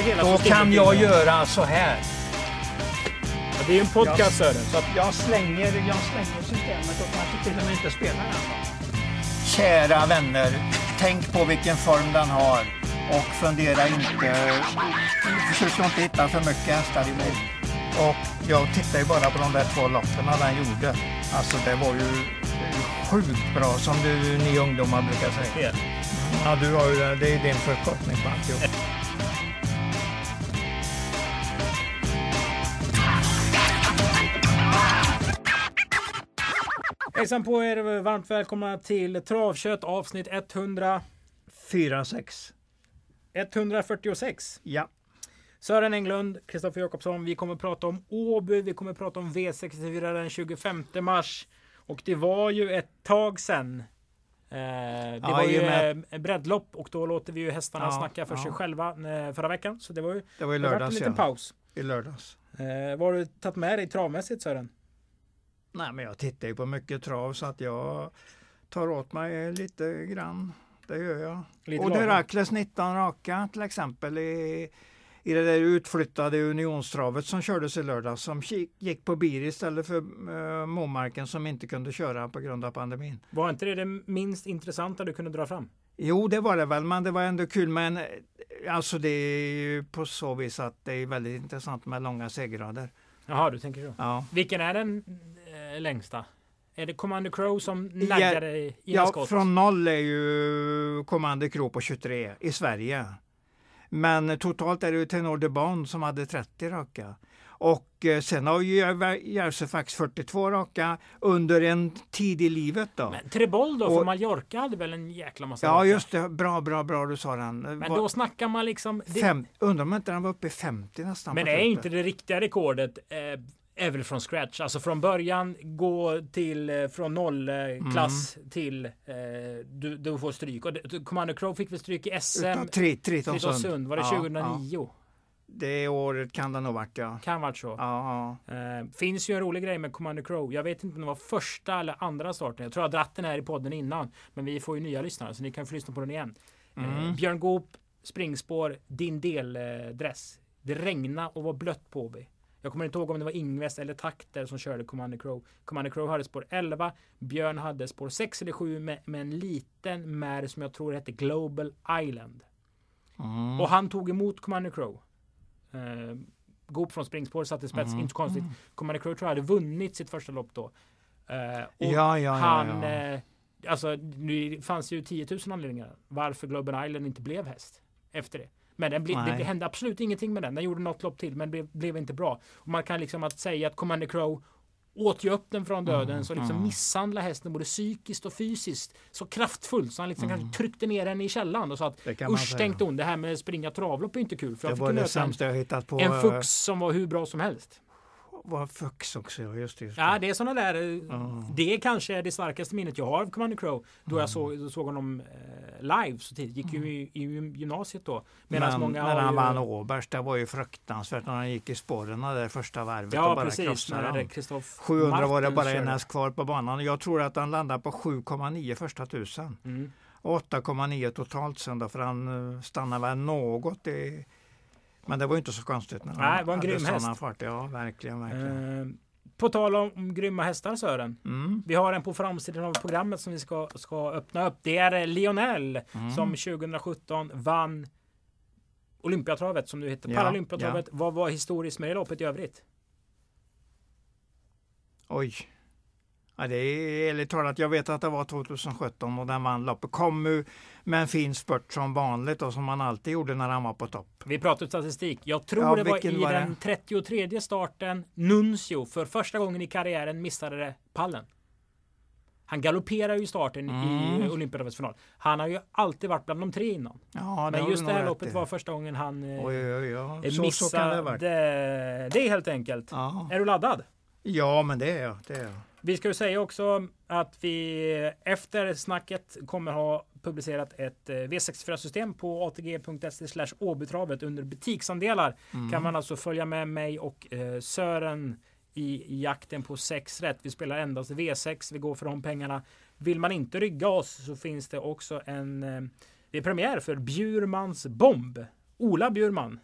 hela Då systemet kan jag göra så här. Ja, Det är ju en podcast Sören. Så att, Jag slänger, jag slänger systemet och kanske till och med inte spelar den. Kära vänner, tänk på vilken form den har och fundera inte, försök inte hitta för mycket hästar i mig. Och jag tittar ju bara på de där två loppen den gjorde. Alltså det var ju sjukt bra som du, ni ungdomar brukar säga. Ja. Du har ju det. Det är din förkortning på alltihop. Hejsan på er! Varmt välkomna till Travkött avsnitt 100, 4-6. 146. Ja. Sören Englund, Kristoffer Jakobsson. Vi kommer prata om Åby. Vi kommer prata om V64 den 25 mars. Och det var ju ett tag sedan. Eh, det Ja, var ju med- eh, breddlopp och då låter vi ju hästarna Ja, snacka för ja. sig själva eh, förra veckan. Så det var ju Det var i det har varit en lördags liten paus. I lördags. Eh, vad har du tagit med dig travmässigt Sören? Nej, men jag tittar ju på mycket trav så att jag tar åt mig lite grann. Det gör jag. Lite och. Herakles 19 raka till exempel i, i det där utflyttade unionstravet som kördes i lördags som gick på bil istället för uh, Momarken som inte kunde köra på grund av pandemin. Var inte det det minst intressanta du kunde dra fram? Jo, det var det väl, men det var ändå kul. Men eh, alltså det är ju på så vis att det är väldigt intressant med långa segerrader. Jaha, du tänker så. Ja. Vilken är den längsta? Är det Commander Crow som naggar i i Ja, skott? från noll är ju Commander Crow på 23 i Sverige. Men totalt är det ju Tenor de Bon som hade 30 raka. Och eh, sen har ju Järvsöfax 42 raka under en tid i livet då. Men Trebol då, Och- för Mallorca hade väl en jäkla massa ja raka? just det, bra bra bra du sa den. Men Var- då snackar man liksom... Det, fem, undrar om inte den var uppe i 50 nästan. men på är inte det riktiga rekordet eh, är väl från scratch? Alltså från början gå till eh, från noll eh, klass Mm. till eh, du, du får stryk. Och det, Commander Crow fick väl stryk i SM Tritonsund. Var det Ja, 2009? Ja. Det året kan det nog varit ja. Kan varit så. Ja, ja. Eh, finns ju en rolig grej med Commander Crow. Jag vet inte om det var första eller andra starten. Jag tror jag dratt den här i podden innan. Men vi får ju nya lyssnare så ni kan få lyssna på den igen. Eh, Mm. Björn Goop, springspår, din deldress. Det regnade och var blött på Åby. Jag kommer inte ihåg om det var Ingves eller Takter som körde Commander Crow. Commander Crow hade spår 11. Björn hade spår 6 eller 7 med, med en liten mär som jag tror hette Global Island. Mm. Och han tog emot Commander Crow. Eh, Goop från springspår satte spets, Mm. inte konstigt. Commander Crow tror jag hade vunnit sitt första lopp då. Eh, och Ja, ja, han, ja. Eh, alltså det fanns ju 10 000 anledningar varför Global Island inte blev häst efter det. Men den ble, det hände absolut ingenting med den. Den gjorde något lopp till men blev, blev inte bra. Och man kan liksom att säga att Commander Crow åt ju upp den från döden Mm, så liksom mm. misshandla hästen både psykiskt och fysiskt så kraftfullt så han liksom kanske tryckte ner henne i källaren och sa att Mm. Usch tänkte hon det här med springa travlopp är inte kul för Det jag var det sämsta jag hittat på. en eh, fux som var hur bra som helst. Var fux också, just det. Just det. Ja, det är sådana där. eh, Ja. Det kanske är det starkaste minnet jag har av Commander Crow. Då Mm. jag såg, då såg honom eh, live så tidigt. Gick ju i, i gymnasiet då. Medan Men många när han ju- vann Åbergs, det var ju fruktansvärt när han gick i spåren där första varvet och Ja, bara precis. krossade När dem. Kristoff 700 var det bara en häst kvar på banan. Jag tror att han landade på 7,9 första tusen. Mm. Och 8,9 totalt sen då, för han eh, stannade väl något i... Men det var ju inte så konstigt. När Nej, det var en grym häst. Fart. Ja, verkligen, verkligen. Eh, på tal om, grymma hästar Sören. Mm. Vi har en på framsidan av programmet som vi ska, ska öppna upp. Det är eh, Lionel Mm. som 2017 vann Olympiatravet som nu heter Ja, Paralympiatravet. Vad var historiskt med det loppet i övrigt? Oj. Ja, det är ärligt talat, jag vet att det var 2017 och den vann loppet. Kom ju med en fin spurt som vanligt och som man alltid gjorde när han var på topp. Vi pratar statistik. Jag tror Ja, det var i var det? den 33 starten Nuncio för första gången i karriären missade pallen. Han galopperar ju i starten i Mm. Olympiadravets final. Han har ju alltid varit bland de tre innan. Ja, det Men just det här loppet i. var första gången han eh, Oj, oj, oj. Så, så kan det missade det helt enkelt. Ja. Är du laddad? ja, men det är jag. Det är jag. Vi ska ju säga också att vi efter snacket kommer ha publicerat ett eh, V64-system på atg.se slash åbytravet under butiksandelar. Mm. Kan man alltså följa med mig och eh, Sören i jakten på 6 rätt. Vi spelar endast V6. Vi går för de pengarna. Vill man inte rygga oss så finns det också en eh, det är premiär för Bjurmans bomb. Ola Bjurman.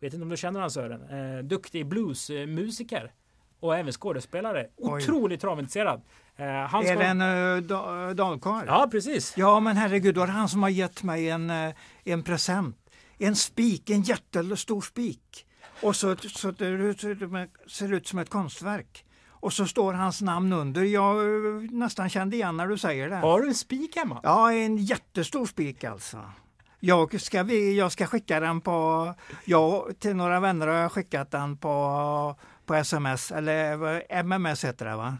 Vet inte om du känner honom Sören? Duktig bluesmusiker. Och även skådespelare. Otroligt travintresserad. Eh, han Är ska- det en uh, da, dalkarl? Ja, precis. Ja, men herregud, det han som har gett mig en, eh, en present. En spik, en jättestor spik. Och så, så det ser ut som ett konstverk. Och så står hans namn under. Jag eh, nästan kände igen när du säger det. Har du en spik hemma? Ja, en jättestor spik alltså. Jag ska, jag ska skicka den på, jag till några vänner har jag skickat den på, på sms, eller MMS heter det va?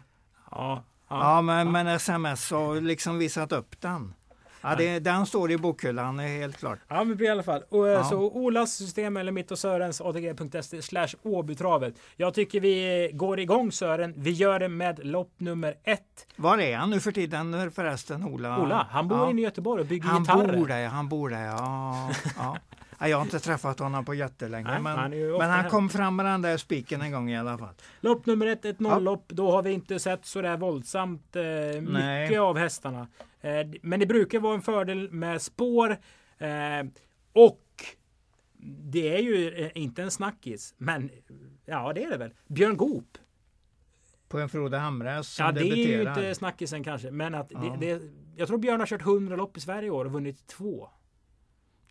Ja. Ja, men, men sms och liksom visat upp den. Ja, det, den står i bokhyllan, helt klart. Ja, men i alla fall. Och, eh, Ja. Så Olas system eller mitt och Sörens ATG.se slash Åbytravet. Jag tycker vi går igång Sören. Vi gör det med lopp nummer ett. Var är han nu för tiden förresten, Ola? Ola, han bor ja. inne i Göteborg och bygger Han gitarrer. bor där, han bor där, ja. ja. Ja, Jag har inte träffat honom på jättelänge, Nej, men, han men han kom fram med den där spiken en gång i alla fall. Lopp nummer ett, ett nolllopp. Då har vi inte sett så där våldsamt eh, mycket Nej. av hästarna. Eh, men det brukar vara en fördel med spår. Eh, och det är ju eh, inte en snackis, men ja det är det väl. Björn Goop. På en Frode Hamres som Ja det är ju debuterar. inte snackisen kanske, men att Ja. det, det, jag tror Björn har kört 100 lopp i Sverige i år och vunnit två.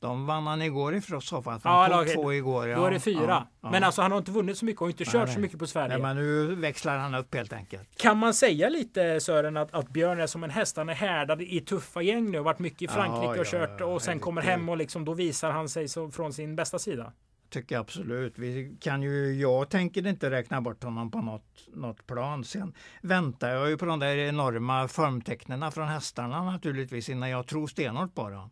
De vann han igår i så fall. för Ja, Han tog två igår. Ja. Då är det fyra. Ja, ja. Men alltså han har inte vunnit så mycket och inte kört nej. så mycket på Sverige. Nej, men nu växlar han upp helt enkelt. Kan man säga lite Sören att, att Björn är som en häst? Han är härdad i tuffa gäng nu. Varit mycket i Frankrike och kört och sen kommer hem och liksom då visar han sig så, från sin bästa sida. Tycker jag absolut. Vi kan ju, jag tänker inte räkna bort honom på något, något plan. Sen väntar jag ju på de där enorma formtecknen från hästarna naturligtvis innan jag tror stenhårt på dem.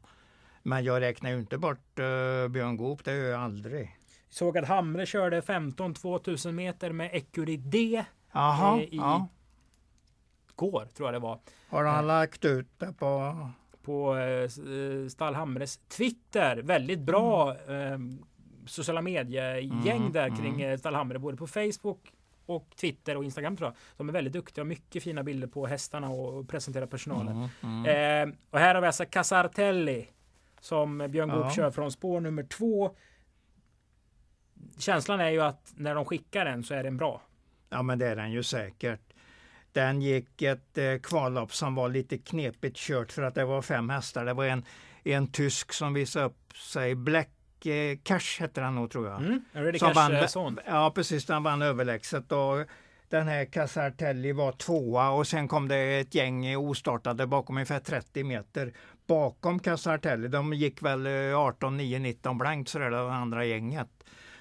Men jag räknar ju inte bort uh, Björn Goop, det gör jag aldrig. Såg att Hamre körde 15 2000 meter med Ecurie D. Jaha, Eh, i- ja. Går tror jag det var. Har han lagt ut det på... På eh, Stall Hamres Twitter. Väldigt bra eh, sociala mediegäng Mm, där mm. kring eh, Stall Hamre. Både på Facebook och Twitter och Instagram tror jag. De är väldigt duktiga och mycket fina bilder på hästarna och och presenterar personalen. Mm, mm. Eh, och här har vi alltså Casartelli som Björn Goop Ja. kör från spår nummer två. Känslan är ju att när de skickar den så är den bra. Ja men det är den ju säkert. Den gick ett eh, kvallopp som var lite knepigt kört för att det var fem hästar. Det var en, en tysk som visade upp sig. Black eh, Cash hette han nog tror jag. Mm. Ready Som Cash vann- eh, son. Ja precis, den vann överlägset. Och den här Casartelli var tvåa och sen kom det ett gäng ostartade bakom ungefär 30 meter bakom Casartelli. De gick väl 18, 9, 19 blankt sådär det andra gänget.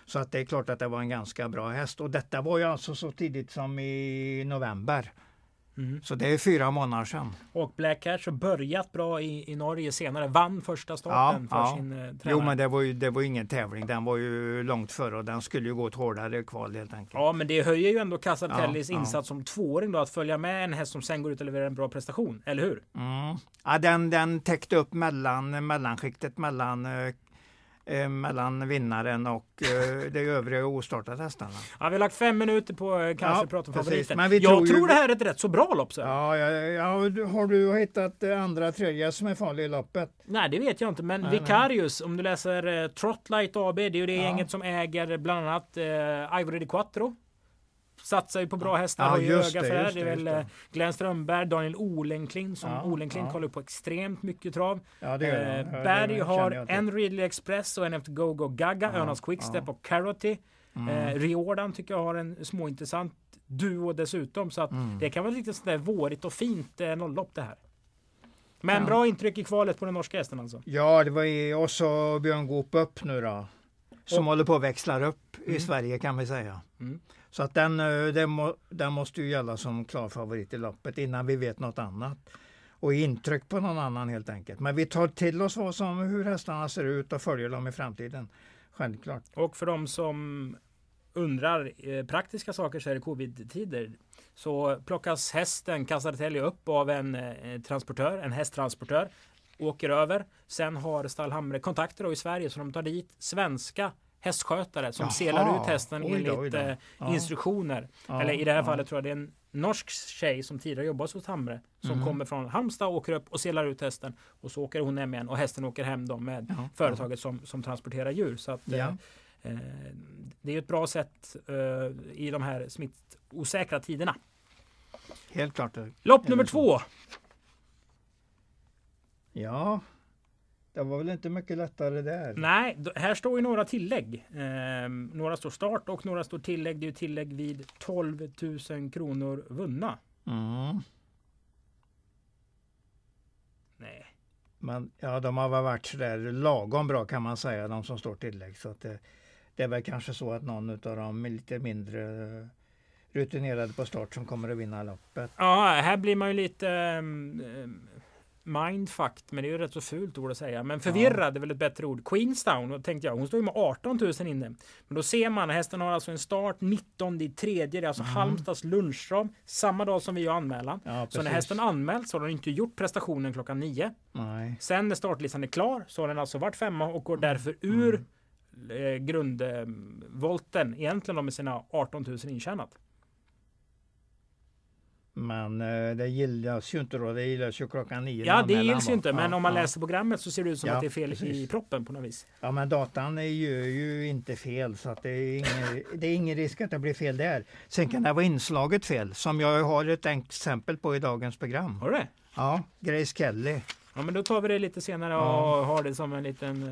Så att det är klart att det var en ganska bra häst. Och detta var ju alltså så tidigt som i november. Mm. Så det är fyra månader sedan. Och Black Cash har börjat bra i, i Norge senare. Vann första starten för ja. sin eh, tränare. Jo men det var ju det var ingen tävling. Den var ju långt före och den skulle ju gå ett hårdare kval helt enkelt. Ja, men det höjer ju ändå Casartellis Ja, ja. insats som tvååring då att följa med en häst som sen går ut och levererar en bra prestation. Eller hur? Mm. Ja, den, den täckte upp mellan, mellanskiktet mellan, eh, mellan vinnaren och eh, de övriga ostartade hästarna. Ja, vi har lagt fem minuter på eh, kanske Ja, prata om favoriten. Men vi Jag tror tror, ju- det här är ett rätt så bra lopp. Så. Ja, ja, ja, har du hittat eh, andra tredje som är farlig i loppet? Nej, det vet jag inte. Men Nej, Vicarius, om du läser eh, Trotlight AB, det är ju det Ja. gänget som äger bland annat eh, Ivory di Quattro. Satsar ju på bra hästar, Ja, har ju öga för det. Det är väl eh, Glenn Strömberg, Daniel Olenklint som Ja, Olenklint ja. kollar på extremt mycket trav. Ja, det gör Eh, det Berg har en Ridley Express och en efter Go Go Gaga, Ja, Önas Quickstep och Carroty. Mm. Eh, Riordan tycker jag har en småintressant duo dessutom. Så att Mm. det kan vara riktigt sådär vårigt och fint eh, nolllopp det här. Men Ja. bra intryck i kvalet på den norska hästen alltså. Ja, det var i, och så Björn Goop upp nu då. Som Och- håller på att växla upp i Mm. Sverige kan vi säga. Mm. Så att den, eh, den, må, den måste ju gälla som klar favorit i loppet innan vi vet något annat. Och intryck på någon annan helt enkelt. Men vi tar till oss vad som, hur hästarna ser ut och följer dem i framtiden. Självklart. Och för de som undrar eh, praktiska saker så är det covid-tider. Så plockas hästen Casartelli upp av en eh, transportör, en hästtransportör. Åker över. Sen har Stallhamre kontakter då i Sverige så de tar dit svenska hästskötare som Jaha. selar ut hästen Oj då, enligt oj då. eh, Ja. instruktioner. Ja, Eller i det här ja. fallet tror jag det är en norsk tjej som tidigare jobbat hos Hamre. Som Mhm. kommer från Halmstad och åker upp och selar ut hästen. Och så åker hon hem igen och hästen åker hem då med Ja, företaget som, som transporterar djur. Så att, Ja. eh, Eh, det är ett bra sätt eh, i de här smittosäkra tiderna. Helt klart. Lopp nummer två. Ja, det var väl inte mycket lättare där. Nej, här står ju några tillägg. Eh, några står start och några står tillägg. Det är ju tillägg vid 12 000 kronor vunna. Mm. Nej. Men ja, de har väl varit sådär lagom bra kan man säga, de som står tillägg. Så att det, det är väl kanske så att någon av dem är lite mindre rutinerade på start som kommer att vinna loppet. Ja, här blir man ju lite um, mindfucked, men det är ju rätt så fult ord att säga. Men förvirrad ja. är väl ett bättre ord. Queenstown, tänkte jag, hon står ju med 18 000 inne. Men då ser man, hästen har alltså en start 19 i tredje, det är alltså mm. Halmstads lunchram, samma dag som vi gör anmälan. Ja, så när hästen anmäls så har den inte gjort prestationen klockan 9. Nej. Sen när startlistan är klar så har den alltså varit femma och går därför ur mm. eh, grundvolten, egentligen med sina 18 000 intjänat. Men eh, det gillas ju inte då. Det gillas ju klockan nio. Ja, det gills ju inte. Men ja, om man ja. läser programmet så ser det ut som ja, att det är fel precis. i proppen på något vis. Ja, men datan gör ju inte fel så att det är, ingen, det är ingen risk att det blir fel där. Sen kan det vara inslaget fel som jag har ett exempel på i dagens program. Har du det? Ja, Grace Kelly. Ja, men då tar vi det lite senare och har det som en liten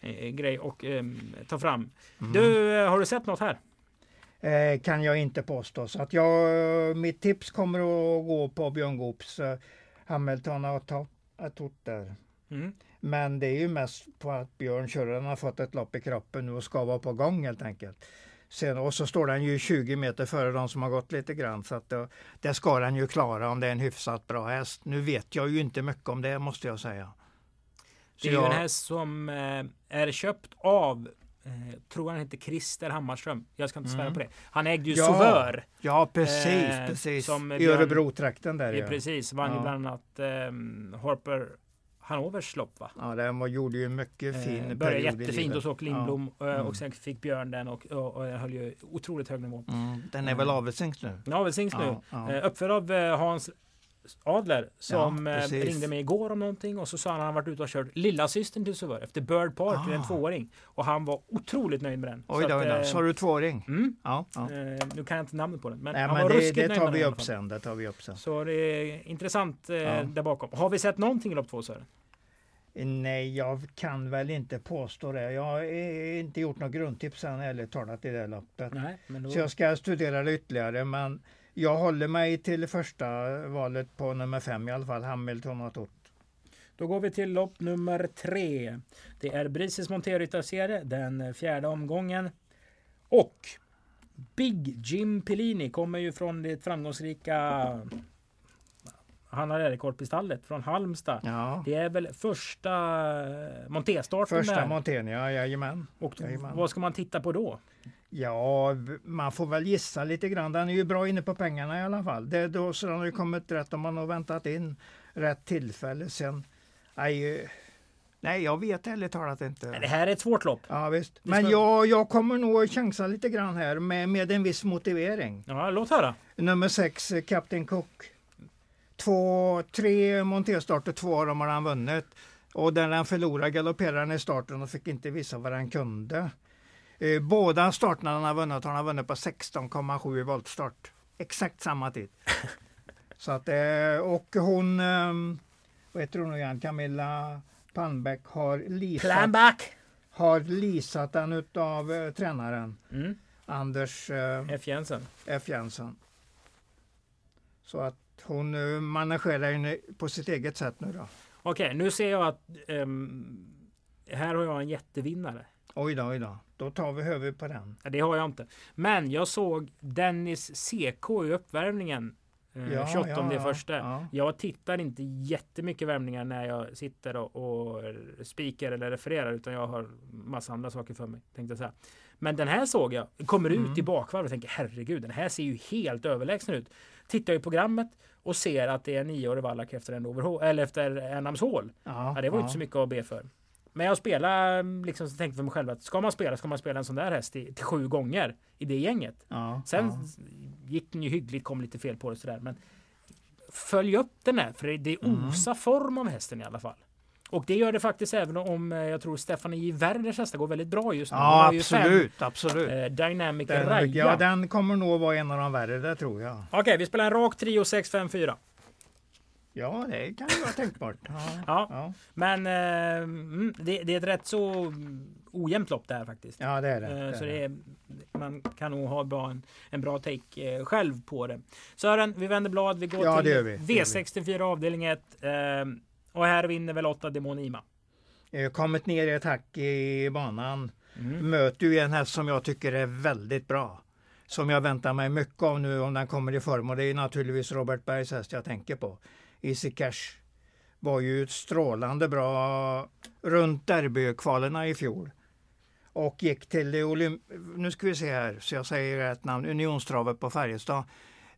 eh, eh grej och eh, ta fram. Mm. Du, eh, har du sett något här? Eh, kan jag inte påstå. Så att jag, mitt tips kommer att gå på Björn Goops eh, Hamilton Atot där. Mm. Men det är ju mest på att Björn Körren har fått ett lopp i kroppen nu och ska vara på gång helt enkelt. Sen, och så står den ju 20 meter före de som har gått lite grann så att det, det ska den ju klara om det är en hyfsat bra häst. Nu vet jag ju inte mycket om det måste jag säga. Så det är ju en häst som eh, är köpt av Eh, tror han heter Christer Hammarström. Jag ska inte svära mm. på det. Han ägde ju ja, Sauveur. Ja, precis, eh, precis. Som I Örebro-trakten där. Ja. Precis, vann ja. ju bland annat eh, Harper Hannovers lopp va? Ja, den gjorde ju mycket eh, fin eh, Började jättefint hos Åke Lindblom ja. mm. och sen fick Björn den och, och, och höll ju otroligt hög nivå. Mm. Den är väl mm. avelsings nu? Avelsings nu. Ja, ja. Eh, uppförd av Hans Adler som ja, eh, ringde mig igår om någonting och så sa han att han varit ute och kört lilla systern till Suvör efter Bird Park, ah. en tvååring. Och han var otroligt nöjd med den. Oj då, eh, sa du tvååring? Mm, ja, ja. Eh, nu kan jag inte namnet på den. Men, Nej, han men var det, det tar vi upp sen. Det tar vi upp sen. Så det är intressant eh, ja. där bakom. Har vi sett någonting i lopp två Sören? Nej, jag kan väl inte påstå det. Jag har inte gjort något grundtips än ärligt talat i det loppet. Nej, då... Så jag ska studera det ytterligare. Men jag håller mig till första valet på nummer fem i alla fall, Hamilton och Tott. Då går vi till lopp nummer tre. Det är Brises monterryttarserie, den fjärde omgången. Och Big Jim Pellini kommer ju från det framgångsrika han har rekord på stallet från Halmstad. Ja. Det är väl första montéstarten Första montén, ja jajamän. Och jajamän. vad ska man titta på då? Ja, man får väl gissa lite grann. Den är ju bra inne på pengarna i alla fall. Det, då, så den har ju kommit rätt om man har väntat in rätt tillfälle. Sen, nej, nej jag vet ärligt talat inte. Det här är ett svårt lopp. Ja visst. Men jag, jag kommer nog chansa lite grann här med, med en viss motivering. Ja, låt höra. Nummer sex, Captain Cook. Två, tre monterstarter, två av dem har han vunnit. Och när han förlorade galopperade han i starten och fick inte visa vad han kunde. Eh, båda starterna han har vunnit har han vunnit på 16,7 volt start. Exakt samma tid. Så att, eh, och hon, ehm, vad heter hon nu igen, Camilla Palmbäck har Planback. har lisat den utav eh, tränaren mm. Anders F Jensen. F Jensen. Så att hon uh, managerar henne på sitt eget sätt nu då. Okej, nu ser jag att um, här har jag en jättevinnare. Oj då, oj då. Då tar vi huvudet på den. Det har jag inte. Men jag såg Dennis CK i uppvärmningen. Eh, ja, 28 ja, ja, första. Ja. Jag tittar inte jättemycket värmningar när jag sitter och, och spikar eller refererar utan jag har massa andra saker för mig. Tänkte jag säga. Men den här såg jag, kommer mm. ut i bakvarv och tänker herregud den här ser ju helt överlägsen ut. Tittar i programmet och ser att det är nioårig Wallach efter en overhaul, eller efter Enamshål. Ja, ja, det var inte så mycket att be för. Men jag spelade, liksom så tänkte för mig själv att ska man spela, ska man spela en sån där häst till, till sju gånger i det gänget. Ja, Sen ja. gick den ju hyggligt, kom lite fel på det sådär. Men följ upp den här, för det, mm. osar mm. form av hästen i alla fall. Och det gör det faktiskt även om eh, jag tror Stefanie Werners hästar går väldigt bra just nu. Ja, absolut, fem, absolut. Eh, Dynamic den, Raja. Ja, den kommer nog vara en av de värre, det tror jag. Okej, okay, vi spelar en rak trio 6, 5, 4. Ja, det kan ju vara tänkbart. Ja, ja. ja. Men eh, mm, det, det, är ett rätt så ojämnt lopp det här faktiskt. Ja, det är det. Eh, det så det är, man kan nog ha bra, en, en bra take eh, själv på det. Sören, vi vänder blad. Vi går ja, till vi. V64 avdelning 1. Eh, och här vinner väl 8 Demon Ima. Kommit ner i attack i banan. Mm. Möter ju en häst som jag tycker är väldigt bra. Som jag väntar mig mycket av nu om den kommer i form. Och det är naturligtvis Robert Bergs häst jag tänker på. Easy Cash var ju strålande bra runt derbykvalerna i fjol. Och gick till det Olymp... Nu ska vi se här så jag säger rätt namn. Unionstravet på Färjestad.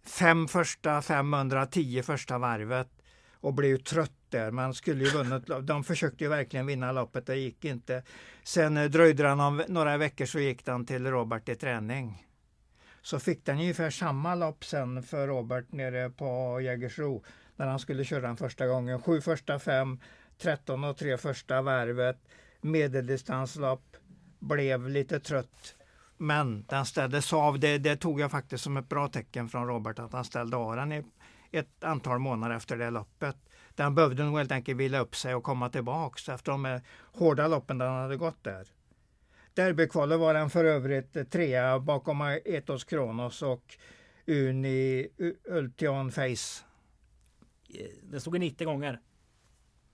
Fem första 500, tio första varvet och blev trött där. Man skulle ju vunnit. De försökte ju verkligen vinna loppet, det gick inte. Sen eh, dröjde det några veckor så gick den till Robert i träning. Så fick den ungefär samma lopp sen för Robert nere på Jägersro när han skulle köra den första gången. Sju första fem, 13 och tre första varvet, medeldistanslopp, blev lite trött. Men den ställdes av. Det, det, tog jag faktiskt som ett bra tecken från Robert att han ställde av den i ett antal månader efter det loppet. Den behövde nog helt enkelt vila upp sig och komma tillbaks efter de hårda loppen den hade gått där. Derbykvalet var den för övrigt trea bakom Etos Kronos och Uni Ultion Face den stod i 90 gånger.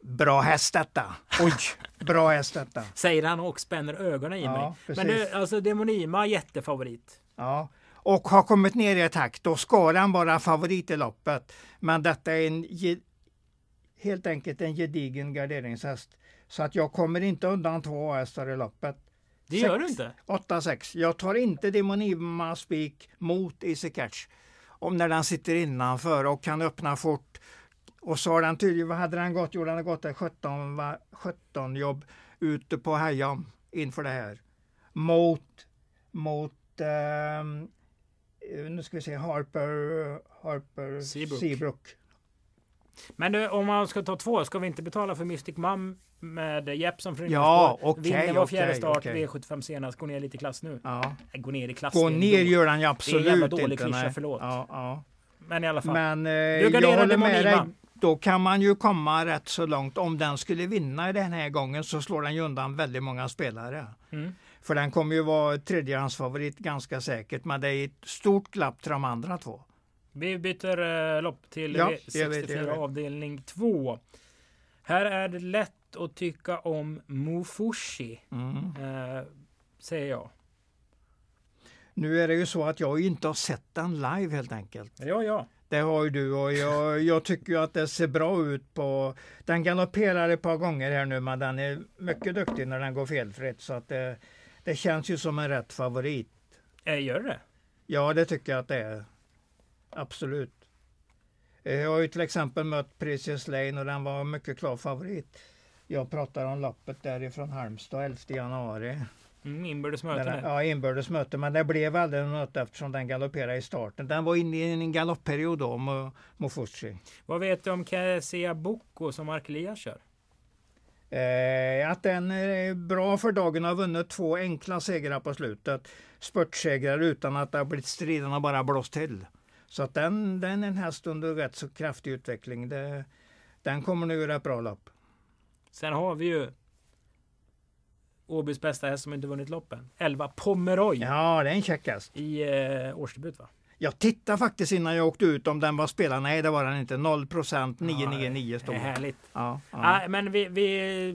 Bra häst detta. Oj, bra häst detta. Säger han och spänner ögonen i ja, mig. Precis. Men det, alltså Demonima jättefavorit. Ja, och har kommit ner i takt. Då ska han vara favorit i loppet. Men detta är en helt enkelt en gedigen garderingshäst. Så att jag kommer inte undan två hästar i loppet. Det gör du inte? 8-6. Jag tar inte Demonima spik mot Easy Catch. Om när den sitter innanför och kan öppna fort och så har den tydligen, vad hade den gått? Jo, den har gått 17, 17 jobb ute på Heja inför det här. Mot, mot eh, nu ska vi se, Harper, Harper Seabrook. Seabrook. Men du, om man ska ta två, ska vi inte betala för Mystic Mum med Jeppson från Ja, okej. Okay, Vinner var fjärde okay, start, okay. V75 senast, går ner lite i klass nu. Ja. Går ner i klass. Gå ner gör han ju absolut inte. Det är en jävla dålig klyscha, förlåt. Ja, ja. Men i alla fall. Men eh, jag håller med dig då kan man ju komma rätt så långt. Om den skulle vinna den här gången så slår den ju undan väldigt många spelare. Mm. För den kommer ju vara tredjehandsfavorit ganska säkert, men det är ett stort glapp till de andra två. Vi byter uh, lopp till ja, 64 avdelning 2. Här är det lätt att tycka om Mufushi, mm. uh, säger jag. Nu är det ju så att jag inte har sett den live helt enkelt. Ja, ja. Det har ju du och jag, jag tycker att det ser bra ut på... Den galopperar ett par gånger här nu men den är mycket duktig när den går felfritt så att det, det känns ju som en rätt favorit. Äh, gör det? Ja det tycker jag att det är. Absolut. Jag har ju till exempel mött Precious Lane och den var mycket klar favorit. Jag pratar om loppet därifrån Halmstad 11 januari. Mm, inbördes möte? Ja, inbördes möte. Men det blev aldrig något eftersom den galopperade i starten. Den var inne i en galoppperiod då, Mofucci. Vad vet du om Cassia Bocco som Mark Elias kör? Eh, att den är bra för dagen har vunnit två enkla segrar på slutet. Spurtsegrar utan att det har blivit striderna bara blåst till. Så att den, den är en häst under rätt så kraftig utveckling. Det, den kommer nu göra ett bra lopp. Sen har vi ju Åbys bästa häst som inte vunnit loppen. 11 Pomeroy. Ja, det är en käck häst. I eh, årsdebut va? Jag tittade faktiskt innan jag åkte ut om den var spelad. Nej, det var den inte. 0 procent 999 stod det. Härligt. Ja, ja. Ah, men vi, vi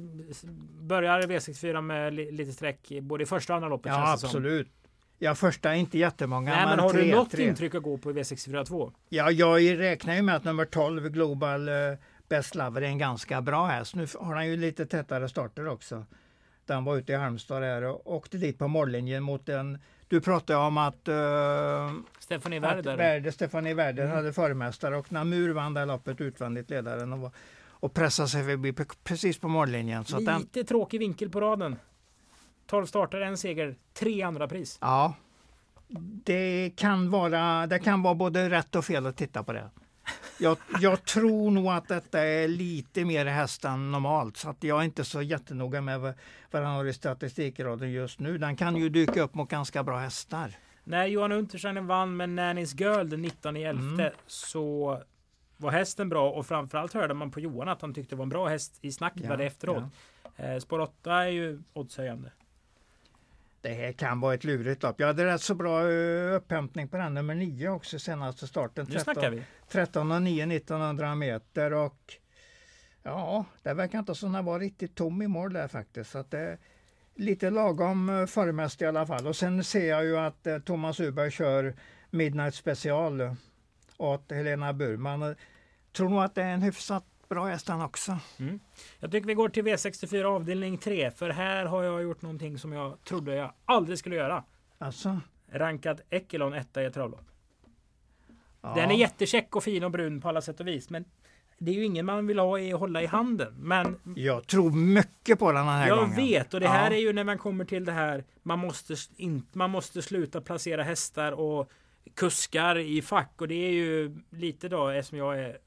börjar V64 med lite streck både i första och andra loppet. Ja, absolut. Ja, första är inte jättemånga. Nej, men, men har tre, du något tre. intryck att gå på i V64 2? Ja, jag räknar ju med att nummer 12 Global uh, Best Lover är en ganska bra häst. Nu har han ju lite tätare starter också. Den var ute i Halmstad där och åkte dit på mållinjen mot en du pratade om att, uh, Stefanie Werder. Värde, Stefanie Werder mm. hade förmästare och Namur vann det loppet utvändigt ledaren och, och pressade sig förbi precis på mållinjen. Så Lite den, tråkig vinkel på raden. 12 starter, en seger, tre andra pris. Ja, det kan vara, det kan vara både rätt och fel att titta på det. Jag, jag, tror nog att detta är lite mer häst än normalt så att jag är inte så jättenoga med vad, vad han har i statistikraden just nu. Den kan ju dyka upp mot ganska bra hästar. När Johan Untersteiner vann med Nannys Girl den 19 11 mm. så var hästen bra och framförallt hörde man på Johan att han tyckte det var en bra häst i snacket ja, efteråt. Ja. Eh, spår 8 är ju oddshöjande. Det här kan vara ett lurigt lopp. Jag hade rätt så bra uh, upphämtning på den nummer 9 också senaste starten. 13, nu snackar vi. 13 och 9 1900 meter och ja, det verkar inte som den var riktigt tom i mål där faktiskt. Så att det, lite lagom eh, formmässigt i alla fall. Och sen ser jag ju att eh, Thomas Uberg kör Midnight special åt Helena Burman. Jag tror nog att det är en hyfsat bra häst han också. Mm. Jag tycker vi går till V64 avdelning 3. För här har jag gjort någonting som jag trodde jag aldrig skulle göra. Alltså? Rankad Ekelon etta i ett travlopp. Ja. Den är jättecheck och fin och brun på alla sätt och vis. Men det är ju ingen man vill ha i hålla i handen. Men jag tror mycket på den här jag gången. Jag vet och det här ja. är ju när man kommer till det här. Man måste, in, man måste sluta placera hästar och kuskar i fack och det är ju lite då eftersom jag är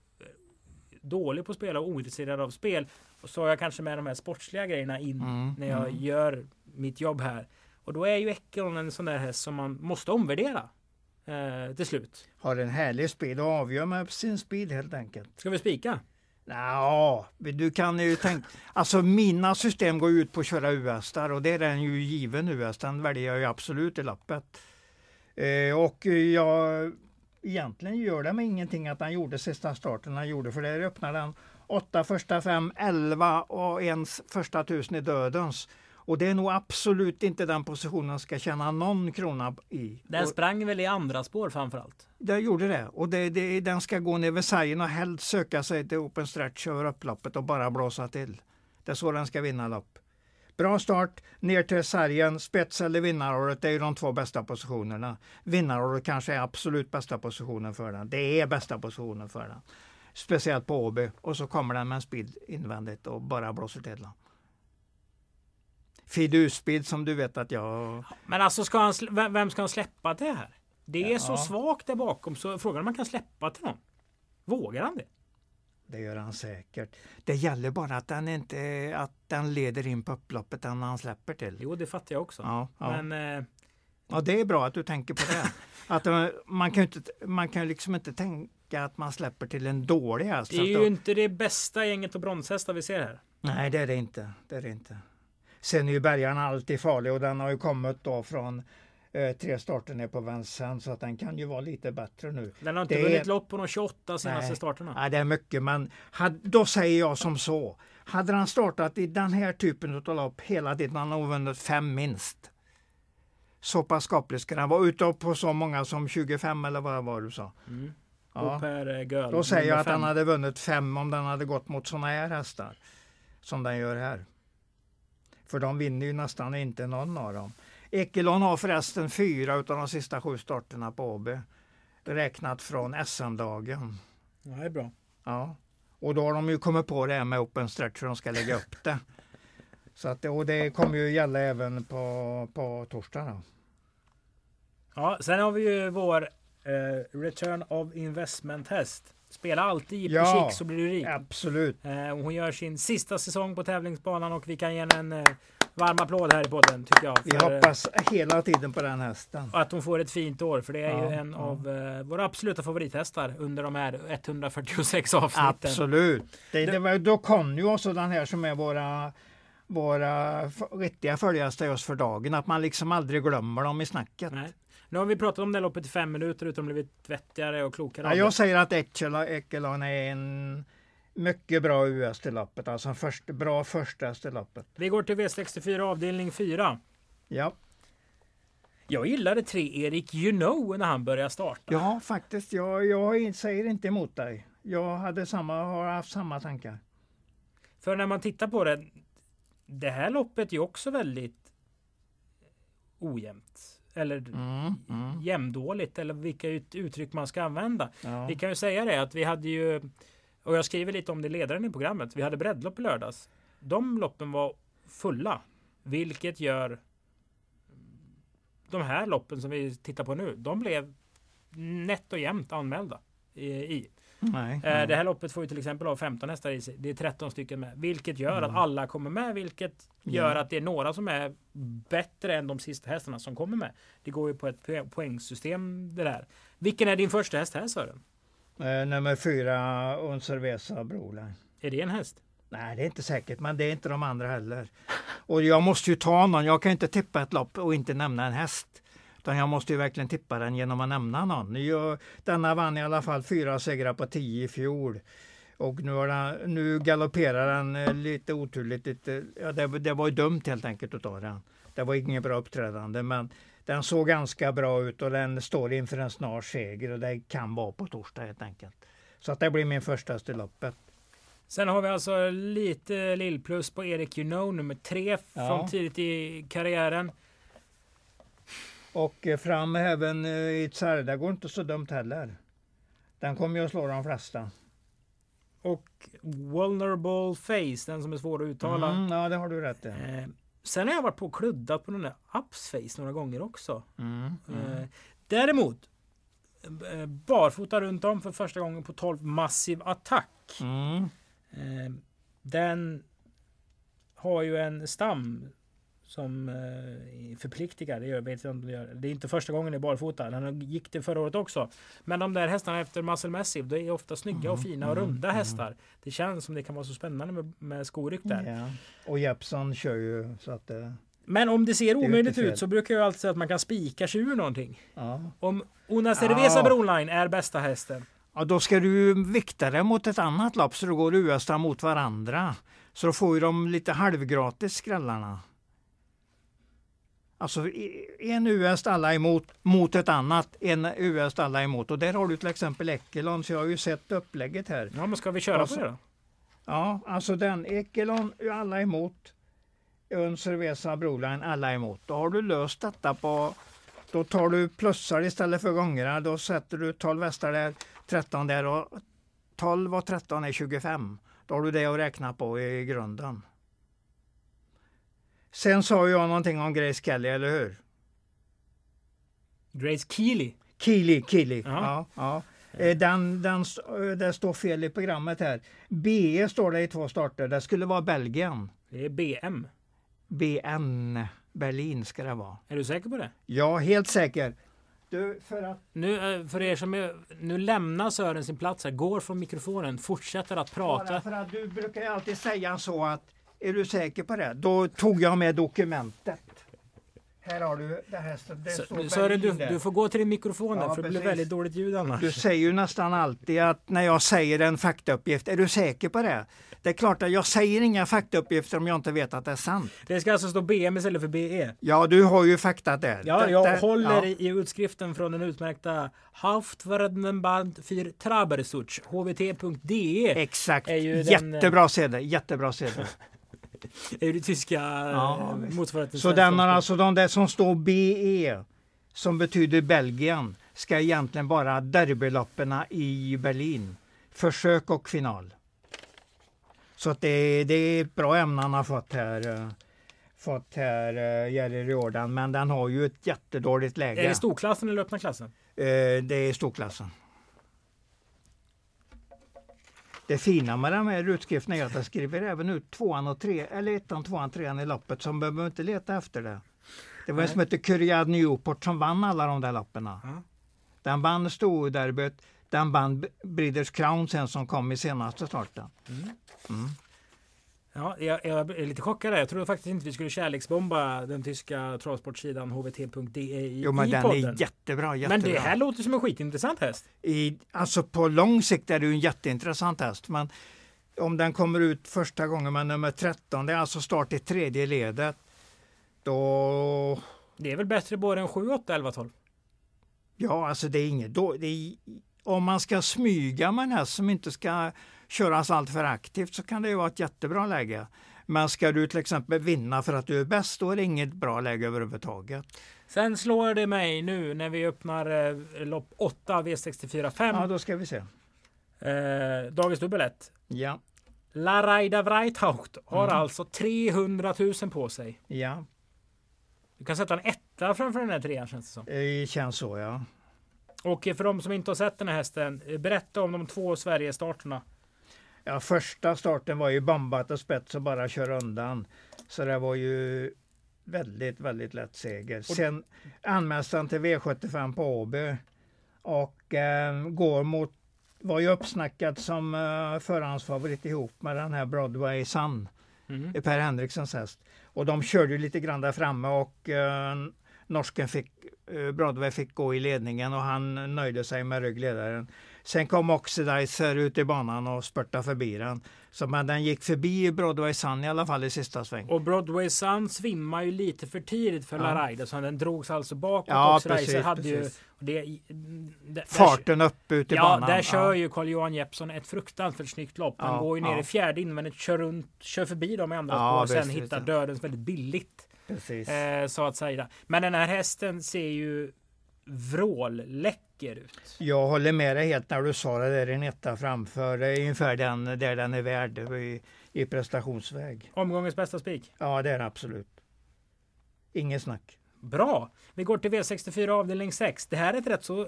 dålig på att spela och ointresserad av spel. Och så har jag kanske med de här sportsliga grejerna in mm, när jag mm. gör mitt jobb här. Och då är ju Ekelon en sån där häst som man måste omvärdera eh, till slut. Har en härlig speed och avgör med sin speed helt enkelt. Ska vi spika? Ja, du kan ju tänka... Alltså mina system går ut på att köra US-ar och det är den ju given US. Den väljer jag ju absolut i lappet. Eh, och jag... Egentligen gör det mig ingenting att han gjorde sista starten han gjorde för där öppnade han åtta första fem, elva och ens första tusen i dödens. Och det är nog absolut inte den positionen ska tjäna någon krona i. Den sprang väl i andra spår framförallt? Det gjorde det. Och det, det, den ska gå ner vid sargen och helst söka sig till open stretch över upploppet och bara blåsa till. Det är så den ska vinna lopp. Bra start, ner till sargen, spets eller vinnaråret, det är ju de två bästa positionerna. Vinnaråret kanske är absolut bästa positionen för den. Det är bästa positionen för den. Speciellt på Åby. Och så kommer den med en speed invändigt och bara blåser till den fidusbild som du vet att jag... Men alltså, ska han, vem ska han släppa till det här? Det är ja. så svagt där bakom så frågan om man kan släppa till någon. Vågar han det? Det gör han säkert. Det gäller bara att den inte att den leder in på upploppet när han släpper till. Jo, det fattar jag också. Ja, ja. Men, eh... ja det är bra att du tänker på det. att eh, man kan inte, man kan liksom inte tänka att man släpper till en dålig häst. Det är ju då... inte det bästa gänget av bronshästar vi ser här. Nej, det är det inte. Det är det inte. Sen är ju bärgaren alltid farlig och den har ju kommit då från eh, tre starter ner på Vincennes så att den kan ju vara lite bättre nu. Den har inte det vunnit är... lopp på de 28 senaste nej, starterna. Nej, det är mycket men had, då säger jag som så. Hade han startat i den här typen av lopp hela tiden, han har vunnit fem minst. Så pass skaplig ska den vara. Ute på så många som 25 eller vad var du sa. Mm. Ja. Per Göl, då säger jag att han hade vunnit fem om den hade gått mot sådana här hästar. Som den gör här. För de vinner ju nästan inte någon av dem. Ekelon har förresten fyra av de sista sju starterna på Åby. Räknat från SM-dagen. Ja, det är bra. Ja. Och då har de ju kommit på det här med open stretch för de ska lägga upp det. Så att, och det kommer ju gälla även på, på torsdag. Då. Ja, sen har vi ju vår eh, Return of Investment häst. Spela alltid Jippi ja, så blir du rik. Absolut. Eh, hon gör sin sista säsong på tävlingsbanan och vi kan ge henne en eh, varm applåd här i podden tycker jag. vi hoppas hela tiden på den hästen. Och att hon får ett fint år för det är ja, ju en ja. av eh, våra absoluta favorithästar under de här 146 avsnitten. Absolut. Det, det var, ju också den här som är våra våra riktiga följare till oss för dagen. Att man liksom aldrig glömmer dem i snacket. Nej. Nu har vi pratat om det loppet i fem minuter utan blivit vettigare och klokare. Ja, jag säger att Ekelon är en mycket bra US till loppet. Alltså först, bra första till loppet. Vi går till V64 avdelning 4. Ja. Jag gillade tre Erik You know när han började starta. Ja, faktiskt. Jag, jag säger inte emot dig. Jag hade samma, har haft samma tankar. För när man tittar på det. Det här loppet är också väldigt ojämnt eller mm, mm. jämndåligt eller vilka uttryck man ska använda. Ja. Vi kan ju säga det att vi hade ju och jag skriver lite om det ledaren i programmet. Vi hade breddlopp i lördags. De loppen var fulla, vilket gör de här loppen som vi tittar på nu. De blev nätt och jämnt anmälda i. Nej, Eh, nej. Det här loppet får ju till exempel ha 15 hästar i sig. Det är 13 stycken med. Vilket gör Mm. att alla kommer med. Vilket gör att det är några som är bättre än de sista hästarna som kommer med. Det går ju på ett poäng- poängsystem det där. Vilken är din första häst här Sören? Eh, nummer fyra, Uncervesa Broline. Är det en häst? Nej, det är inte säkert, men det är inte de andra heller. Och jag måste ju ta någon. Jag kan inte tippa ett lopp och inte nämna en häst. Utan jag måste ju verkligen tippa den genom att nämna någon. Jag, denna vann i alla fall fyra segrar på tio i fjol. Och nu, den, nu galopperar den eh, lite oturligt. Lite, ja, det, det var ju dumt helt enkelt att ta den. Det var inget bra uppträdande, men den såg ganska bra ut och den står inför en snar seger och det kan vara på torsdag helt enkelt. Så att det blir min första i loppet. Sen har vi alltså lite lillplus på Erik know, nummer tre Ja. från tidigt i karriären. Och fram även eh, i Tsarda går inte så dumt heller. Den kommer ju att slå de flesta. Och Vulnerable Face, den som är svår att uttala. Mm, ja, det har du rätt i. Eh, sen har jag varit på och kluddat på den där Ups Face några gånger också. Mm, mm. Eh, däremot eh, barfota runt om för första gången på 12 massiv attack. Mm. Eh, den har ju en stam som eh, förpliktigar. Det, gör, vet inte om det, gör. det är inte första gången i barfota. Den gick det förra året också. Men de där hästarna efter Muscle Massive, det är ofta snygga och Mm, fina och mm, runda mm. hästar. Det känns som det kan vara så spännande med, med skoryck där. Ja. Och Jeppson kör ju så att eh, Men om det ser omöjligt ut så brukar jag alltid säga att man kan spika sig ur någonting. ja. Om Una Cerveza Ja. Broline är bästa hästen. ja, då ska du vikta det mot ett annat lopp så då går US mot varandra. Så då får ju de lite halvgratis skrällarna. Alltså en US alla emot mot ett annat, en US alla emot. Och där har du till exempel Eckelon, så jag har ju sett upplägget här. Ja, men ska vi köra Alltså- på det då? Ja, alltså den Ekelon alla emot. Uncervesa Broline alla emot. Då har du löst detta på... Då tar du plussar istället för gångerna. Då sätter du 12 hästar där, 13 där och 12 och 13 är 25. Då har du det att räkna på i grunden. Sen sa jag någonting om Grace Kelly, eller hur? Grace Keely. Kili, Kili. Ja. Ja, ja. Eh, Den, den, s- eh, det står fel i programmet här. BE står det i två starter. Det skulle vara Belgien. Det är BM. BN Berlin ska det vara. Är du säker på det? Ja, helt säker. Du, för att... Nu, eh, för er som är, nu lämnar Sören sin plats här, går från mikrofonen, fortsätter att Bara prata. för att du brukar ju alltid säga så att är du säker på det? Då tog jag med dokumentet. Här har du det här. Det Så- Sören, du, du får gå till din mikrofon där, Ja, för det blir precis. väldigt dåligt ljud annars. Du säger ju nästan alltid att när jag säger en faktauppgift, är du säker på det? Det är klart att jag säger inga faktauppgifter om jag inte vet att det är sant. Det ska alltså stå BM istället för BE. Ja, du har ju fakta där. Ja, Det- jag det- håller ja. i, utskriften från den utmärkta Haftverdenband für Trabersuch, hvt.de. Exakt. ju den, jättebra sedel. Jättebra sedel. är det tyska Ja, visst. motsvarigheten. Så den har alltså de där som står BE som betyder Belgien ska egentligen vara derbyloppen i Berlin. Försök och final. Så att det, det är ett bra ämne han har fått här. eh, Fått här eh, Jerry Riordan, men den har ju ett jättedåligt läge. Är det storklassen eller öppna klassen? Eh, det är storklassen. Det fina med de här utskrifterna är att jag skriver även ut tvåan och tre, eller ettan, tvåan, trean i loppet, så man behöver inte leta efter det. Det var en som hette Kyriad Newport som vann alla de där loppen. Ja. Den vann storderbyt, den vann Breeders Crown sen som kom i senaste starten. Mm. Ja, jag, jag är lite chockad där. Jag trodde faktiskt inte vi skulle kärleksbomba den tyska travsportsidan hvt.de i, Jo men i den podden. är jättebra, jättebra. Men det här låter som en skitintressant häst. I, alltså på lång sikt är det ju en jätteintressant häst. Men om den kommer ut första gången med nummer 13, det är alltså start i tredje ledet. Då, Det är väl bättre både än 7, 8, 11, 12? ja alltså det är inget då, det är, Om man ska smyga med en häst som inte ska köras allt för aktivt så kan det ju vara ett jättebra läge. Men ska du till exempel vinna för att du är bäst, då är det inget bra läge överhuvudtaget. Sen slår det mig nu när vi öppnar eh, lopp 8 V64 5. Ja, då ska vi se. Eh, dagens dubbel 1. Ja, Raida Breithaupt har Mm. alltså 300 000 på sig. ja, Du kan sätta en etta framför den här trean känns det som. det känns så ja. Och för de som inte har sett den här hästen, berätta om de två Sverigestarterna. Ja, första starten var ju bombat och spets och bara köra undan. Så det var ju väldigt, väldigt lätt seger. Sen anmäls han till V75 på Åby och eh, går mot, var ju uppsnackad som eh, förhandsfavorit ihop med den här Broadway Sun, mm. Per Henrikssons häst. Och de körde ju lite grann där framme och eh, norsken fick, eh, Broadway fick gå i ledningen och han nöjde sig med ryggledaren. Sen kom Oxidizer ut i banan och spurtade förbi den. Så, men den gick förbi Broadway Sun i alla fall i sista sväng. Och Broadway Sun svimmar ju lite för tidigt för ja. Larayda så den drogs alltså bakåt. Ja, Oxidizer precis, hade precis. ju det, det, Farten upp ut i ja, banan. Där kör ja. ju Carl-Johan Jeppsson ett fruktansvärt snyggt lopp. Han ja, går ju ner i fjärde invändigt, kör, runt, kör förbi dem i andra ja, spår och sen hittar dödens väldigt billigt. Eh, så att säga. Men den här hästen ser ju vrålläcker ut. Jag håller med dig helt när du sa det där en etta framför. Det är ungefär den där den är värd i, i prestationsväg. Omgångens bästa spik? Ja det är det absolut. Inget snack. Bra! Vi går till V64 avdelning 6. Det här är ett rätt så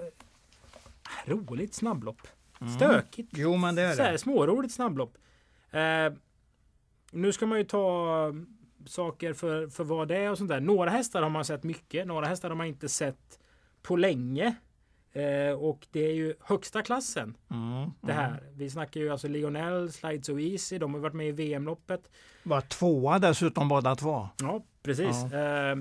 roligt snabblopp. Mm. Stökigt. Jo men det är det. småroligt snabblopp. Eh, nu ska man ju ta saker för, för vad det är och sånt där. Några hästar har man sett mycket. Några hästar har man inte sett på länge. Eh, och det är ju högsta klassen. Mm, det här. Mm. Vi snackar ju alltså Lionel, Slide So Easy. De har varit med i VM-loppet. Var tvåa dessutom båda två. Ja, precis. Ja. Eh,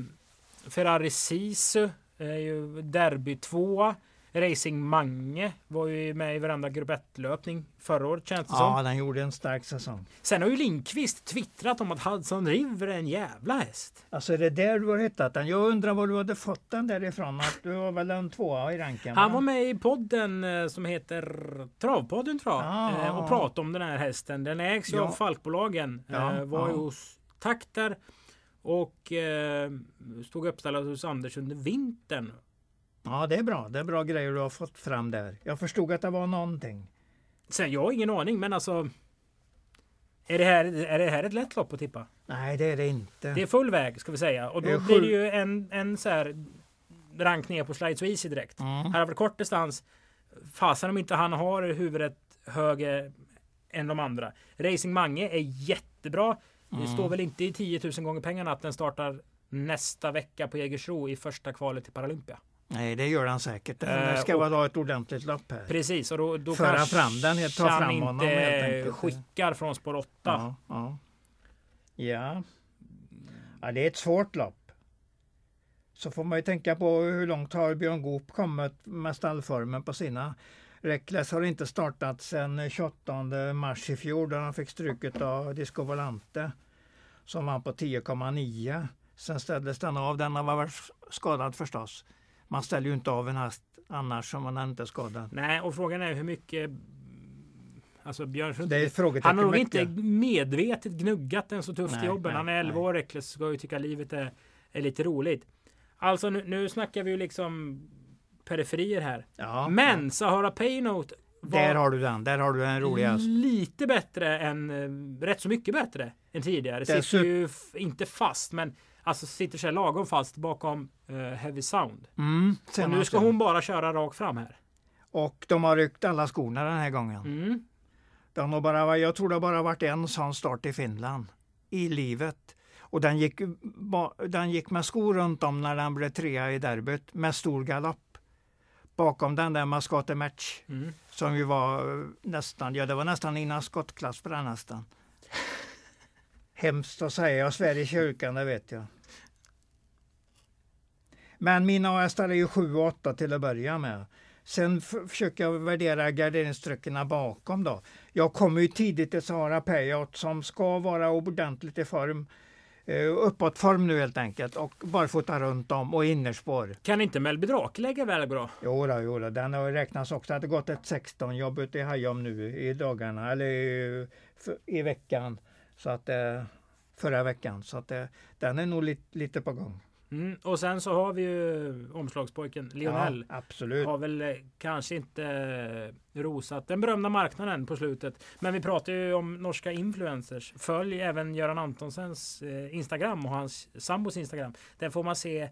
Ferrari Sisu är ju derby tvåa. Racing Mange var ju med i varenda grupp 1-löpning förra året känns det Ja, som. den gjorde en stark säsong. Sen har ju Lindqvist twittrat om att Hudson River är en jävla häst. Alltså är det där du har hittat den? Jag undrar var du hade fått den därifrån. Att du var väl en tvåa i ranken? Han var med i podden eh, som heter Travpodden tror jag. Ja. Eh, och pratade om den här hästen. Den ägs ju ja. av Falkbolagen. Ja. Eh, var ju hos Takter. Och stod uppställd hos Anders under vintern. Ja, det är bra. Det är bra grejer du har fått fram där. Jag förstod att det var någonting. Sen, jag har ingen aning, men alltså. Är det, här, är det här ett lätt lopp att tippa? Nej, det är det inte. Det är full väg ska vi säga. Och då det blir det ju en, en så här rank ner på Slide So Easy direkt. Mm. Här har vi kort distans. Fasen om inte han har huvudet högre än de andra. Racing Mange är jättebra. Mm. Det står väl inte i 10 000 gånger pengarna att den startar nästa vecka på Jägersro i första kvalet till Paralympia. Nej, det gör han säkert. Det ska uh, vara ett ordentligt lopp här. Precis, och då, då Föra fram den, ta fram inte honom helt skickar från spår 8. Ja, ja. ja. ja, det är ett svårt lopp. Så får man ju tänka på hur långt har Björn Goop kommit med stallformen på sina. Reckless har inte startat sedan 28 mars i fjol då han fick stryket av Disco Volante som var på 10,9. Sen ställdes den av. Den har varit skadad förstås. Man ställer ju inte av en häst annars om man inte är skadad. Nej, och frågan är hur mycket Alltså Björn är Han har nog inte medvetet gnuggat den så tufft nej, i jobben. Nej, han är 11 år Ekles ska ju tycka livet är, är lite roligt. Alltså nu, nu snackar vi ju liksom periferier här. Ja, Men ja. Sahara Paynote där har du den. Där har du en rolig häst. Lite bättre än, eh, rätt så mycket bättre än tidigare. Sitter ju inte fast men Alltså sitter sig lagom fast bakom uh, Heavy Sound. Mm, och nu ska hon bara köra rakt fram här. Och de har ryckt alla skorna den här gången. Mm. De har bara, jag tror det bara varit en sån start i Finland i livet. Och den gick, den gick med skor runt om när den blev trea i derbyt med stor galopp. Bakom den där Mascate Match mm. som ju var nästan, ja det var nästan innan skottklass på den nästan. Hemskt att säga, svär i kyrkan, det vet jag. Men mina hästar är ju 7 och 8 till att börja med. Sen försöker jag värdera garderingstryckerna bakom då. Jag kommer ju tidigt till Sahara Payout som ska vara ordentligt i form. Uh, uppåtform nu helt enkelt och barfota runt om och innerspår. Kan inte Melby Drake lägga väl bra? Jo, då, jo då. den har räknats också det gått ett 16 jobb ute i Hajom nu i dagarna eller i, i veckan. Så att, eh, förra veckan. Så att, eh, den är nog lite, lite på gång. Mm, och sen så har vi ju omslagspojken Lionel. Ja, absolut. Har väl eh, kanske inte rosat den berömda marknaden på slutet. Men vi pratar ju om norska influencers. Följ även Göran Antonsens Instagram och hans sambos Instagram. Där får man se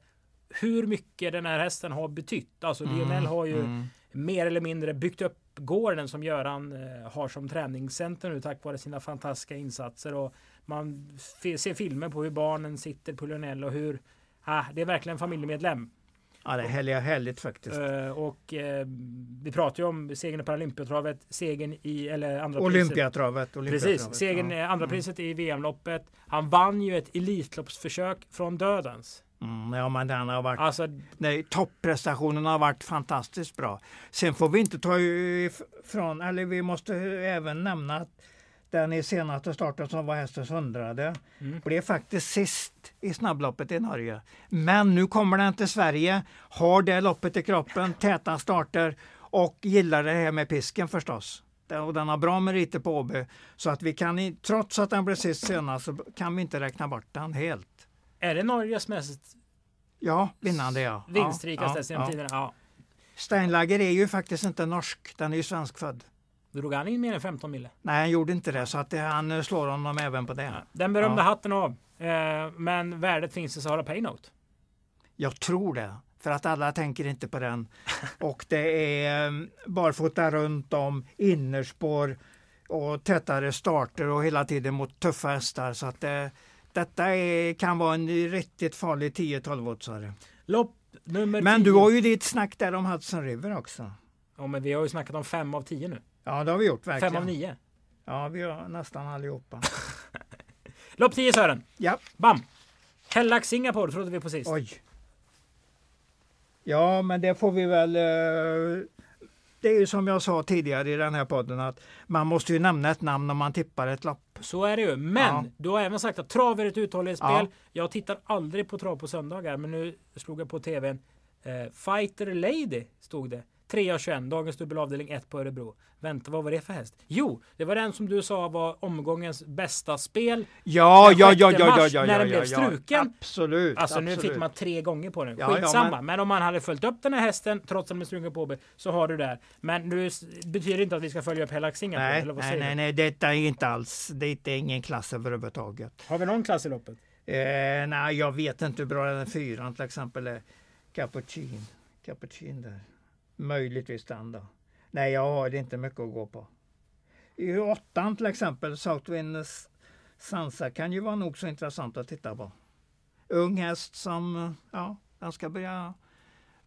hur mycket den här hästen har betytt. Alltså Mm, Lionel har ju mm. Mer eller mindre byggt upp gården som Göran eh, har som träningscenter nu tack vare sina fantastiska insatser. Och man ser filmer på hur barnen sitter på Lionel och hur ah, det är verkligen en familjemedlem. Ja, det är härligt, härligt faktiskt. Eh, och eh, vi pratar ju om segern i Paralympiatravet, segern i, eller andra priset. Olympiatravet. olympiatravet. Precis, segern, Ja. andra Mm. priset i VM-loppet. Han vann ju ett Elitloppsförsök från dödens. Mm, ja, men den har varit, Alltså, nej, topprestationen har varit fantastiskt bra. Sen får vi inte ta ifrån, eller vi måste även nämna att den i senaste starten som var hästens hundrade Mm. blev faktiskt sist i snabbloppet i Norge. Men nu kommer den till Sverige, har det loppet i kroppen, täta starter och gillar det här med pisken förstås. Och den har bra meriter på Åby. Så att vi kan, trots att den blev sist senast, så kan vi inte räkna bort den helt. Är det Norges mest Ja, vinnande ja. vinstrikaste ja, genom ja. tiderna? Ja. Steinlager är ju faktiskt inte norsk, den är ju svenskfödd. Drog han in mer än 15 mille? Nej, han gjorde inte det, så att det, han eh, slår honom även på det. Den berömda Ja. hatten av. Eh, men värdet finns i Sahara Paynote. Jag tror det, för att alla tänker inte på den. Och det är eh, barfota runt om, innerspår och tätare starter och hela tiden mot tuffa hästar. Så att det, detta är, kan vara en riktigt farlig 10-12-åtsare. Lopp nummer Men 10. du har ju ditt snack där om Hudson River också. Ja, men vi har ju snackat om fem av tio nu. Ja, det har vi gjort verkligen. Fem av nio. Ja, vi har nästan allihopa. Lopp 10 Sören. Ja, Bam! Hellack Singapore trodde vi på sist. oj. Ja, men det får vi väl... eh, Det är ju som jag sa tidigare i den här podden att man måste ju nämna ett namn om man tippar ett lopp. Så är det ju. Men Ja. du har även sagt att trav är ett uthållighetsspel. Ja. Jag tittar aldrig på trav på söndagar, men nu slog jag på tvn. Eh, Fighter Lady stod det. 3 av 21, dagens dubbelavdelning 1 på Örebro. Vänta, vad var det för häst? Jo, det var den som du sa var omgångens bästa spel. Ja, ja, ja, ja, ja, ja, när den ja, blev ja. struken. Absolut. Alltså nu fick man tre gånger på den. Ja, ja, Skitsamma. men... om man hade följt upp den här hästen trots att den blev struken på Åby så har du där. Men nu betyder inte att vi ska följa upp Hellack Singapore. Nej, nej, nej, nej, detta är inte alls, det är ingen klass överhuvudtaget. Har vi någon klass i loppet? Eh, nej, jag vet inte hur bra den fyran till exempel är. Cappuccin. Cappuccin där. Möjligtvis den då. Nej, jag har inte mycket att gå på. I åttan till exempel, Southwind Sansa kan ju vara nog så intressant att titta på. Ung häst som, ja, den ska börja,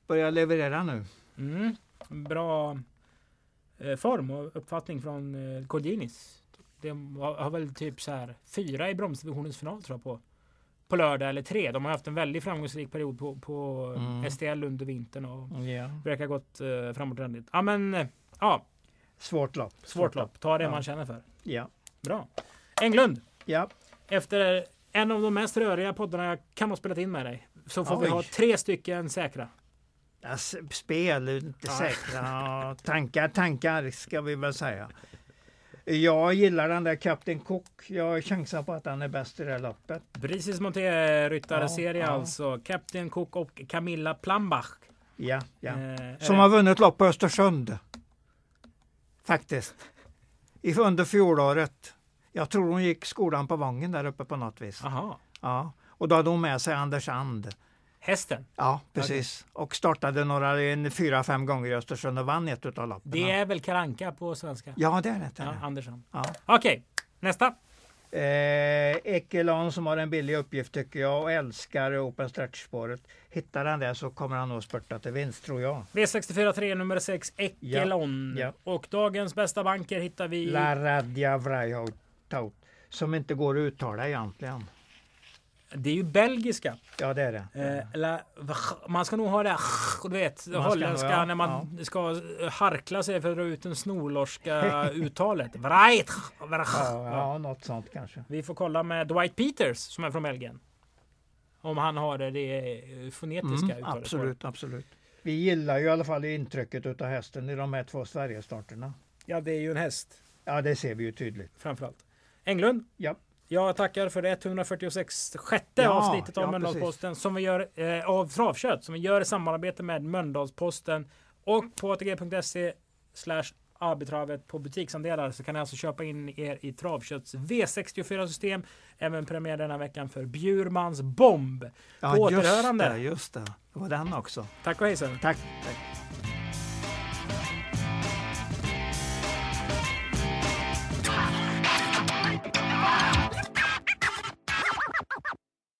börja leverera nu. Mm. Bra eh, form och uppfattning från eh, Colginis. Det har, har väl typ så här fyra i bromsdivisionens final tror jag på. På lördag eller tre. De har haft en väldigt framgångsrik period på, på Mm. STL under vintern och Ja. verkar gått eh, framåträndigt. Ja men eh, ja, Svårt lopp. svårt lopp. Ta det Ja. man känner för. Ja. Bra. Englund. ja. Efter en av de mest röriga poddarna jag kan ha spelat in med dig. Så får vi Oj. ha tre stycken säkra. S- Spel, inte Ja. säkra. Tankar, tankar ska vi väl säga. Jag gillar den där Captain Cook. Jag chansar på att han är bäst i det här loppet. Precis Monté-ryttarserie Ja, ja. alltså. Captain Cook och Camilla Plambach. Ja, ja. Eh, Som är har vunnit lopp på Östersund. Faktiskt. I under fjolåret. Jag tror hon gick skolan på Vången där uppe på något vis. Aha. Ja. Och då hade hon med sig Anders And. Hästen. Ja, precis. Och startade några, en, fyra, fem gånger i Östersund och vann ett utav loppen. Det är väl Karanka på svenska? Ja, det är det. Ja. Andersson. Ja. Okej, nästa. Eh, Ekelon som har en billig uppgift tycker jag och älskar Open Stretch-spåret. Hittar han det så kommer han nog spurta till vinst tror jag. V64 3 nummer 6 Ekelon. Ja, Och dagens bästa banker hittar vi La Vrajhout som inte går att uttala egentligen. Det är ju belgiska. Ja det är det. Eh, la, man ska nog ha det du vet, ska holländska ja, när man ska harkla sig för att dra ut den snornorska uttalet. Vreit. Ja, ja, något sånt kanske. Vi får kolla med Dwight Peters som är från Belgien. Om han har det, det fonetiska Mm, uttalet. absolut, absolut. Vi gillar ju i alla fall intrycket utav hästen i de här två Sverigestarterna. Ja, det är ju en häst Ja, det ser vi ju tydligt. framförallt. Englund. Ja. Jag tackar för det 146 sjätte Ja, avsnittet av ja, Mölndalsposten som vi gör eh, av Travkött som vi gör i samarbete med Mölndalsposten och på ATG.se slash Abitravet på butiksandelar så kan ni alltså köpa in er i Travkötts V64 system. Även premiär denna veckan för Bjurmans bomb. Ja, På just återhörande. det, just det. Det var den också. Tack och hejsan. Tack. Tack.